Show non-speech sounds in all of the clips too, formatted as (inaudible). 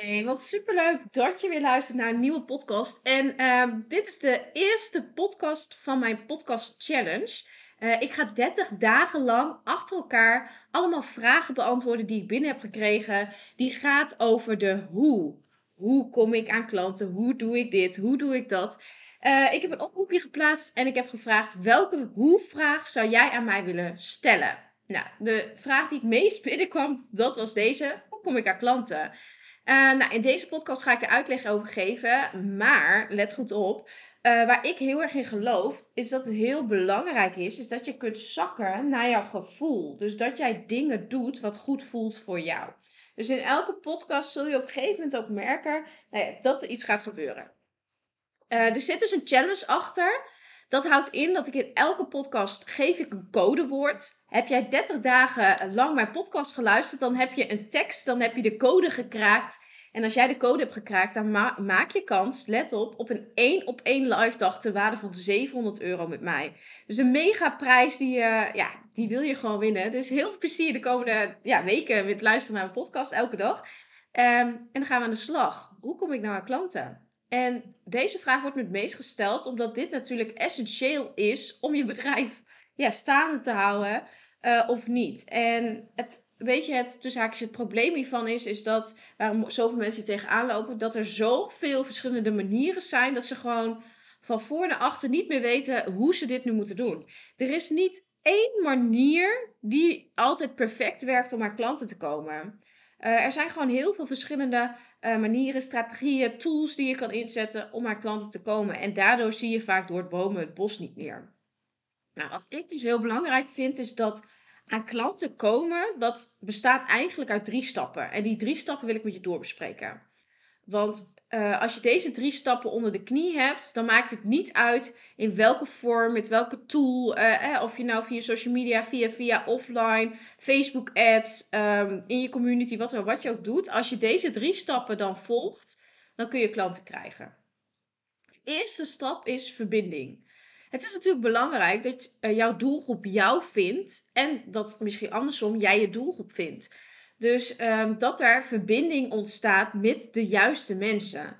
Hey, wat superleuk dat je weer luistert naar een nieuwe podcast. En ehm, dit is de eerste podcast van mijn podcast challenge. Eh, ik ga 30 dagen lang achter elkaar allemaal vragen beantwoorden die ik binnen heb gekregen. Die gaat over de hoe. Hoe kom ik aan klanten? Hoe doe ik dit? Hoe doe ik dat? Eh, ik heb een oproepje geplaatst en ik heb gevraagd welke hoe-vraag zou jij aan mij willen stellen? Nou, de vraag die het meest (laughs) binnenkwam, dat was deze. Hoe kom ik aan klanten? Uh, nou, in deze podcast ga ik er uitleg over geven. Maar let goed op. Uh, waar ik heel erg in geloof, is dat het heel belangrijk is, is dat je kunt zakken naar jouw gevoel. Dus dat jij dingen doet wat goed voelt voor jou. Dus in elke podcast zul je op een gegeven moment ook merken nou dat er iets gaat gebeuren. Uh, er zit dus een challenge achter. Dat houdt in dat ik in elke podcast geef ik een codewoord. Heb jij 30 dagen lang mijn podcast geluisterd, dan heb je een tekst, dan heb je de code gekraakt. En als jij de code hebt gekraakt, dan maak je kans, let op, op een 1 op 1 live dag ter waarde van 700 euro met mij. Dus een mega prijs, die, uh, ja, die wil je gewoon winnen. Dus heel veel plezier de komende ja, weken met luisteren naar mijn podcast, elke dag. Um, en dan gaan we aan de slag. Hoe kom ik nou aan klanten? En deze vraag wordt me het meest gesteld, omdat dit natuurlijk essentieel is om je bedrijf ja, staande te houden uh, of niet. En het, weet je, het, haakjes, het probleem hiervan is, is dat waarom zoveel mensen tegenaan lopen, dat er zoveel verschillende manieren zijn dat ze gewoon van voor naar achter niet meer weten hoe ze dit nu moeten doen. Er is niet één manier die altijd perfect werkt om aan klanten te komen. Uh, er zijn gewoon heel veel verschillende uh, manieren, strategieën, tools die je kan inzetten om aan klanten te komen. En daardoor zie je vaak door het bomen het bos niet meer. Nou, wat ik dus heel belangrijk vind, is dat aan klanten komen, dat bestaat eigenlijk uit drie stappen. En die drie stappen wil ik met je doorbespreken. Want uh, als je deze drie stappen onder de knie hebt, dan maakt het niet uit in welke vorm, met welke tool. Uh, eh, of je nou via social media, via, via offline, Facebook ads, um, in je community, wat, wat je ook doet. Als je deze drie stappen dan volgt, dan kun je klanten krijgen. Eerste stap is verbinding. Het is natuurlijk belangrijk dat jouw doelgroep jou vindt en dat misschien andersom jij je doelgroep vindt. Dus um, dat er verbinding ontstaat met de juiste mensen.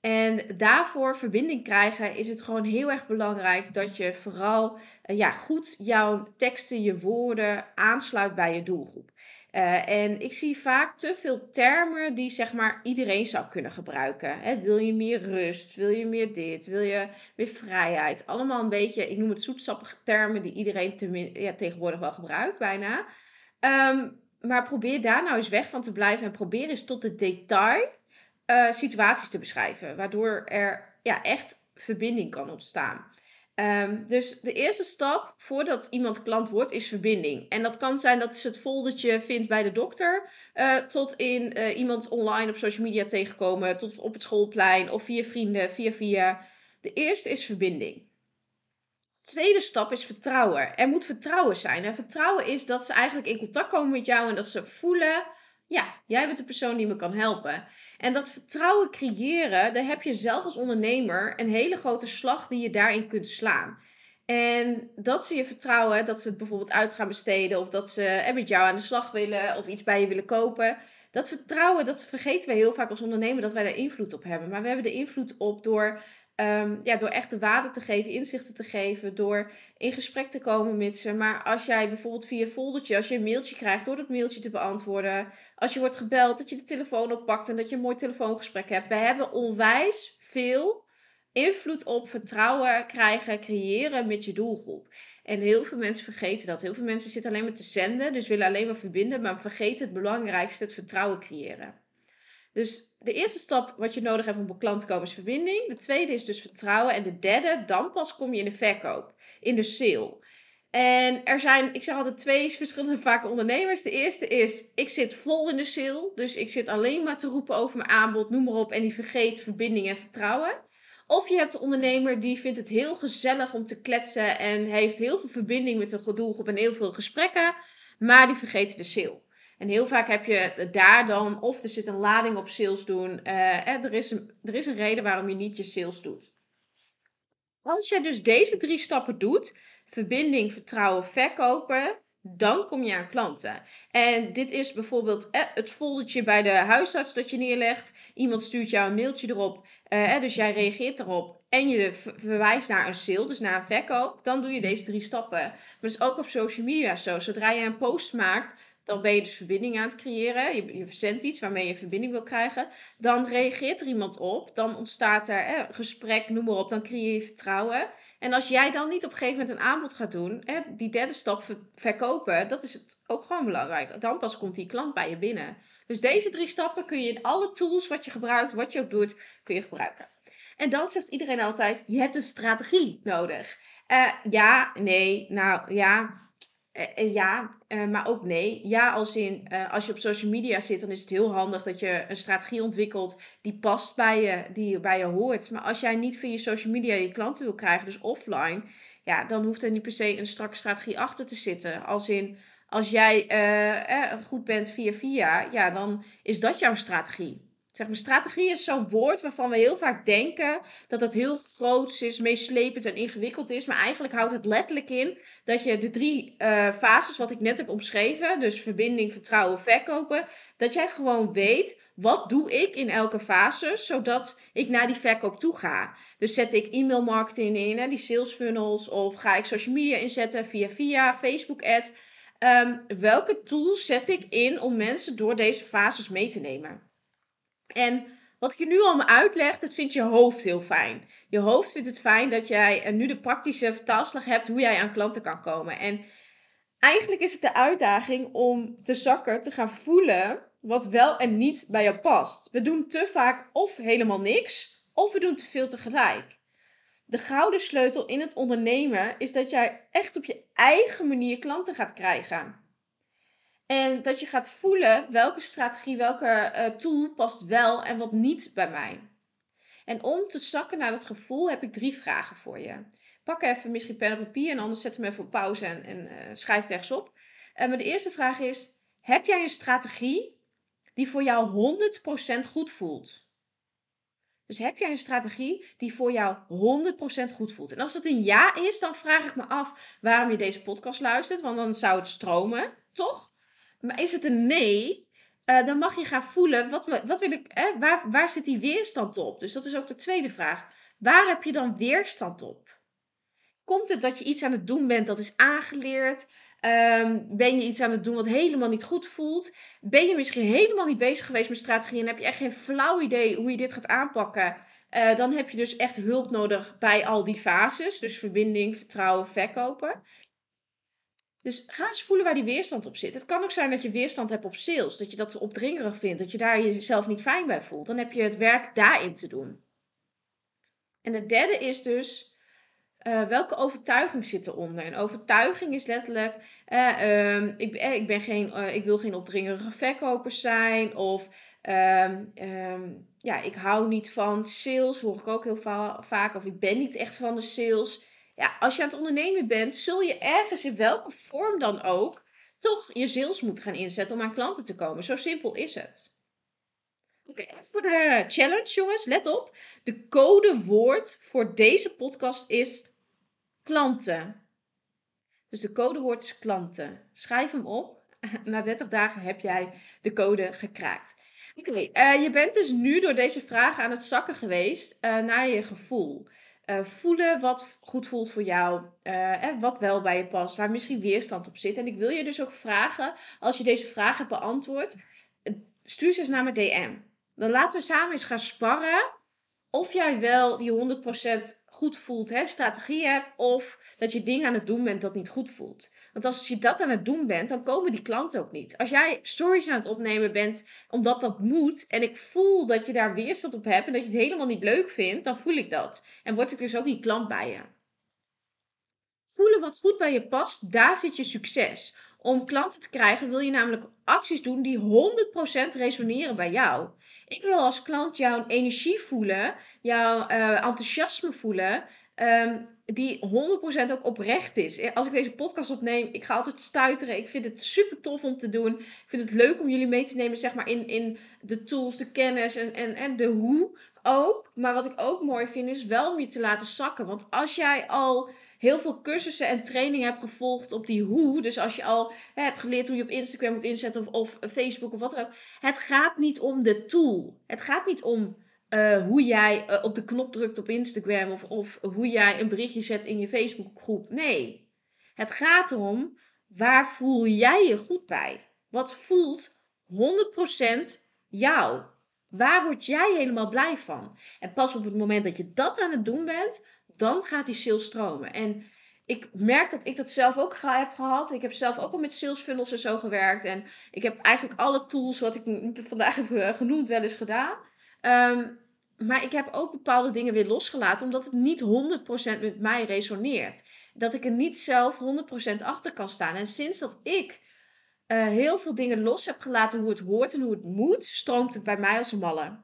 En daarvoor verbinding krijgen is het gewoon heel erg belangrijk dat je vooral uh, ja, goed jouw teksten, je woorden aansluit bij je doelgroep. Uh, en ik zie vaak te veel termen die zeg maar iedereen zou kunnen gebruiken. Wil je meer rust? Wil je meer dit? Wil je meer vrijheid? Allemaal een beetje, ik noem het zoetsappige termen die iedereen ja, tegenwoordig wel gebruikt, bijna. Um, maar probeer daar nou eens weg van te blijven en probeer eens tot de detail uh, situaties te beschrijven. Waardoor er ja, echt verbinding kan ontstaan. Um, dus de eerste stap voordat iemand klant wordt is verbinding. En dat kan zijn dat ze het foldertje vindt bij de dokter, uh, tot in uh, iemand online op social media tegenkomen, tot op het schoolplein of via vrienden, via via. De eerste is verbinding. Tweede stap is vertrouwen. Er moet vertrouwen zijn. En vertrouwen is dat ze eigenlijk in contact komen met jou en dat ze voelen: ja, jij bent de persoon die me kan helpen. En dat vertrouwen creëren, daar heb je zelf als ondernemer een hele grote slag die je daarin kunt slaan. En dat ze je vertrouwen, dat ze het bijvoorbeeld uit gaan besteden of dat ze met jou aan de slag willen of iets bij je willen kopen. Dat vertrouwen, dat vergeten we heel vaak als ondernemer dat wij daar invloed op hebben. Maar we hebben er invloed op door Um, ja, door echte waarde te geven, inzichten te geven, door in gesprek te komen met ze. Maar als jij bijvoorbeeld via foldertje, als je een mailtje krijgt, door dat mailtje te beantwoorden. Als je wordt gebeld, dat je de telefoon oppakt en dat je een mooi telefoongesprek hebt. Wij hebben onwijs veel invloed op vertrouwen krijgen, creëren met je doelgroep. En heel veel mensen vergeten dat. Heel veel mensen zitten alleen maar te zenden, dus willen alleen maar verbinden, maar vergeten het belangrijkste, het vertrouwen creëren. Dus de eerste stap wat je nodig hebt om op klant te komen is verbinding. De tweede is dus vertrouwen. En de derde, dan pas kom je in de verkoop, in de sale. En er zijn, ik zeg altijd twee verschillende (laughs) vaak ondernemers. De eerste is, ik zit vol in de sale. Dus ik zit alleen maar te roepen over mijn aanbod, noem maar op. En die vergeet verbinding en vertrouwen. Of je hebt de ondernemer die vindt het heel gezellig om te kletsen en heeft heel veel verbinding met een doelgroep en heel veel gesprekken, maar die vergeet de sale. En heel vaak heb je daar dan, of er zit een lading op sales doen. Uh, er, is een, er is een reden waarom je niet je sales doet. Als je dus deze drie stappen doet, verbinding, vertrouwen, verkopen, dan kom je aan klanten. En dit is bijvoorbeeld eh, het foldertje bij de huisarts dat je neerlegt. Iemand stuurt jou een mailtje erop, eh, dus jij reageert erop en je verwijst naar een sale, dus naar een verkoop. Dan doe je deze drie stappen. Maar is ook op social media zo. Zodra je een post maakt, dan ben je dus verbinding aan het creëren. Je, je verzendt iets waarmee je verbinding wil krijgen. Dan reageert er iemand op. Dan ontstaat er eh, gesprek, noem maar op. Dan creëer je vertrouwen. En als jij dan niet op een gegeven moment een aanbod gaat doen, hè, die derde stap verkopen, dat is het ook gewoon belangrijk. Dan pas komt die klant bij je binnen. Dus deze drie stappen kun je in alle tools wat je gebruikt, wat je ook doet, kun je gebruiken. En dan zegt iedereen altijd: je hebt een strategie nodig. Uh, ja, nee, nou ja, ja, uh, maar ook nee. Ja, als in als je op social media zit, dan is het heel handig dat je een strategie ontwikkelt die past bij je, die bij je hoort. Maar als jij niet via je social media je klanten wil krijgen, dus offline, ja, dan hoeft er niet per se een strakke strategie achter te zitten. Als in als jij goed bent via via, ja, dan is dat jouw strategie. Zeg maar, strategie is zo'n woord waarvan we heel vaak denken dat het heel groot is, meeslepend en ingewikkeld is. Maar eigenlijk houdt het letterlijk in dat je de drie uh, fases, wat ik net heb omschreven, dus verbinding, vertrouwen, verkopen, dat jij gewoon weet wat doe ik in elke fase, zodat ik naar die verkoop toe ga. Dus zet ik e-mail marketing in, hè, die sales funnels, of ga ik social media inzetten via via, Facebook ads. Um, welke tools zet ik in om mensen door deze fases mee te nemen? En wat ik je nu allemaal uitleg, dat vindt je hoofd heel fijn. Je hoofd vindt het fijn dat jij nu de praktische vertaalslag hebt hoe jij aan klanten kan komen. En eigenlijk is het de uitdaging om te zakken, te gaan voelen wat wel en niet bij jou past. We doen te vaak of helemaal niks, of we doen te veel tegelijk. De gouden sleutel in het ondernemen is dat jij echt op je eigen manier klanten gaat krijgen. En dat je gaat voelen welke strategie, welke uh, tool past wel en wat niet bij mij. En om te zakken naar dat gevoel heb ik drie vragen voor je. Pak even misschien pen en papier en anders zet hem even op pauze en, en uh, schrijf het ergens op. Uh, maar de eerste vraag is: heb jij een strategie die voor jou 100% goed voelt? Dus heb jij een strategie die voor jou 100% goed voelt? En als dat een ja is, dan vraag ik me af waarom je deze podcast luistert, want dan zou het stromen, toch? Maar is het een nee, uh, dan mag je gaan voelen, wat, wat wil ik, waar, waar zit die weerstand op? Dus dat is ook de tweede vraag. Waar heb je dan weerstand op? Komt het dat je iets aan het doen bent dat is aangeleerd? Um, ben je iets aan het doen wat helemaal niet goed voelt? Ben je misschien helemaal niet bezig geweest met strategie en heb je echt geen flauw idee hoe je dit gaat aanpakken? Uh, dan heb je dus echt hulp nodig bij al die fases. Dus verbinding, vertrouwen, verkopen. Dus ga eens voelen waar die weerstand op zit. Het kan ook zijn dat je weerstand hebt op sales. Dat je dat opdringerig vindt. Dat je daar jezelf niet fijn bij voelt. Dan heb je het werk daarin te doen. En het derde is dus, uh, welke overtuiging zit eronder? Een overtuiging is letterlijk, uh, um, ik, uh, ik, ben geen, ik wil geen opdringerige verkoper zijn. Of um, um, ja, ik hou niet van sales, hoor ik ook heel va vaak. Of ik ben niet echt van de sales ja, als je aan het ondernemen bent, zul je ergens in welke vorm dan ook toch je sales moeten gaan inzetten om aan klanten te komen. Zo simpel is het. Oké, okay, voor de challenge, jongens, let op. De codewoord voor deze podcast is klanten. Dus de codewoord is klanten. Schrijf hem op. (laughs) Na 30 dagen heb jij de code gekraakt. Oké, okay, uh, eh, je bent dus nu door deze vragen aan het zakken geweest uh, naar je gevoel. Uh, voelen wat goed voelt voor jou, uh, en wat wel bij je past, waar misschien weerstand op zit. En ik wil je dus ook vragen, als je deze vraag hebt beantwoord, stuur ze eens naar mijn DM. Dan laten we samen eens gaan sparren of jij wel die 100% goed voelt, hè, strategie hebt, of dat je dingen aan het doen bent dat niet goed voelt. Want als je dat aan het doen bent, dan komen die klanten ook niet. Als jij stories aan het opnemen bent omdat dat moet, en ik voel dat je daar weerstand op hebt en dat je het helemaal niet leuk vindt, dan voel ik dat. En word ik dus ook niet klant bij je. Voelen wat goed bij je past, daar zit je succes. Om klanten te krijgen wil je namelijk acties doen die 100% resoneren bij jou. Ik wil als klant jouw energie voelen, jouw uh, enthousiasme voelen, um, die 100% ook oprecht is. Als ik deze podcast opneem, ik ga altijd stuiteren. Ik vind het super tof om te doen. Ik vind het leuk om jullie mee te nemen zeg maar, in, in de tools, de kennis en, en, en de hoe ook. Maar wat ik ook mooi vind, is wel om je te laten zakken. Want als jij al heel veel cursussen en trainingen hebt gevolgd op die hoe. Dus als je al hè, hebt geleerd hoe je op Instagram moet inzetten of, Facebook of wat dan ook. Het gaat niet om de tool. Het gaat niet om uh, hoe jij uh, op de knop drukt op Instagram of, of hoe jij een berichtje zet in je Facebookgroep. Nee, het gaat erom waar voel jij je goed bij? Wat voelt 100% jou? Waar word jij helemaal blij van? En pas op het moment dat je dat aan het doen bent, dan gaat die sales stromen. En ik merk dat ik dat zelf ook heb gehad. Ik heb zelf ook al met sales funnels en zo gewerkt. En ik heb eigenlijk alle tools wat ik vandaag heb eh, genoemd wel eens gedaan. Um, maar ik heb ook bepaalde dingen weer losgelaten, omdat het niet 100% met mij resoneert. Dat ik er niet zelf 100% achter kan staan. En sinds dat ik uh, heel veel dingen los heb gelaten hoe het hoort en hoe het moet, stroomt het bij mij als een malle.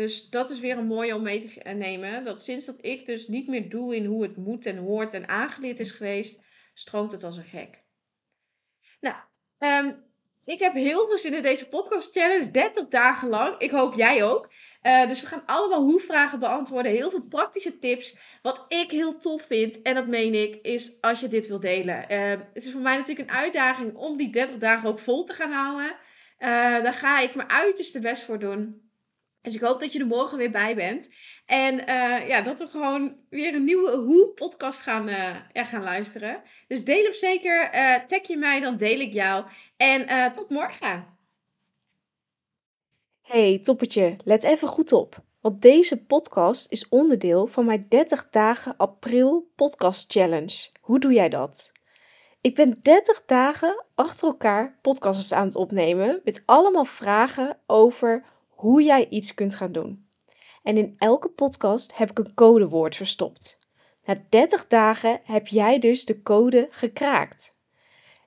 Dus dat is weer een mooie om mee te nemen. Dat sinds dat ik dus niet meer doe in hoe het moet en hoort en aangeleerd is geweest, stroomt het als een gek. Nou, um, ik heb heel veel zin in deze podcast challenge, 30 dagen lang. Ik hoop jij ook. Uh, dus we gaan allemaal hoe-vragen beantwoorden. Heel veel praktische tips. Wat ik heel tof vind, en dat meen ik, is als je dit wilt delen. Uh, het is voor mij natuurlijk een uitdaging om die 30 dagen ook vol te gaan houden. Uh, daar ga ik mijn uiterste best voor doen. Dus ik hoop dat je er morgen weer bij bent. En uh, ja, dat we gewoon weer een nieuwe Hoe-podcast gaan, uh, gaan luisteren. Dus deel hem zeker. Uh, tag je mij, dan deel ik jou. En tot morgen. Hey, toppetje. Let even goed op. Want deze podcast is onderdeel van mijn 30 dagen april podcast challenge. Hoe doe jij dat? Ik ben 30 dagen achter elkaar podcasts aan het opnemen. Met allemaal vragen over hoe jij iets kunt gaan doen. En in elke podcast heb ik een codewoord verstopt. Na 30 dagen heb jij dus de code gekraakt.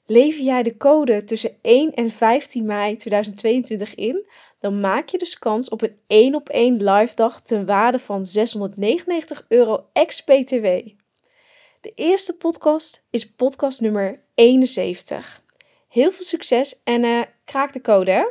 Lever jij de code tussen 1 en 15 mei 2022 in, dan maak je dus kans op een 1 op 1 live dag ten waarde van 699 euro ex-BTW. De eerste podcast is podcast nummer 71. Heel veel succes en uh, kraak de code hè!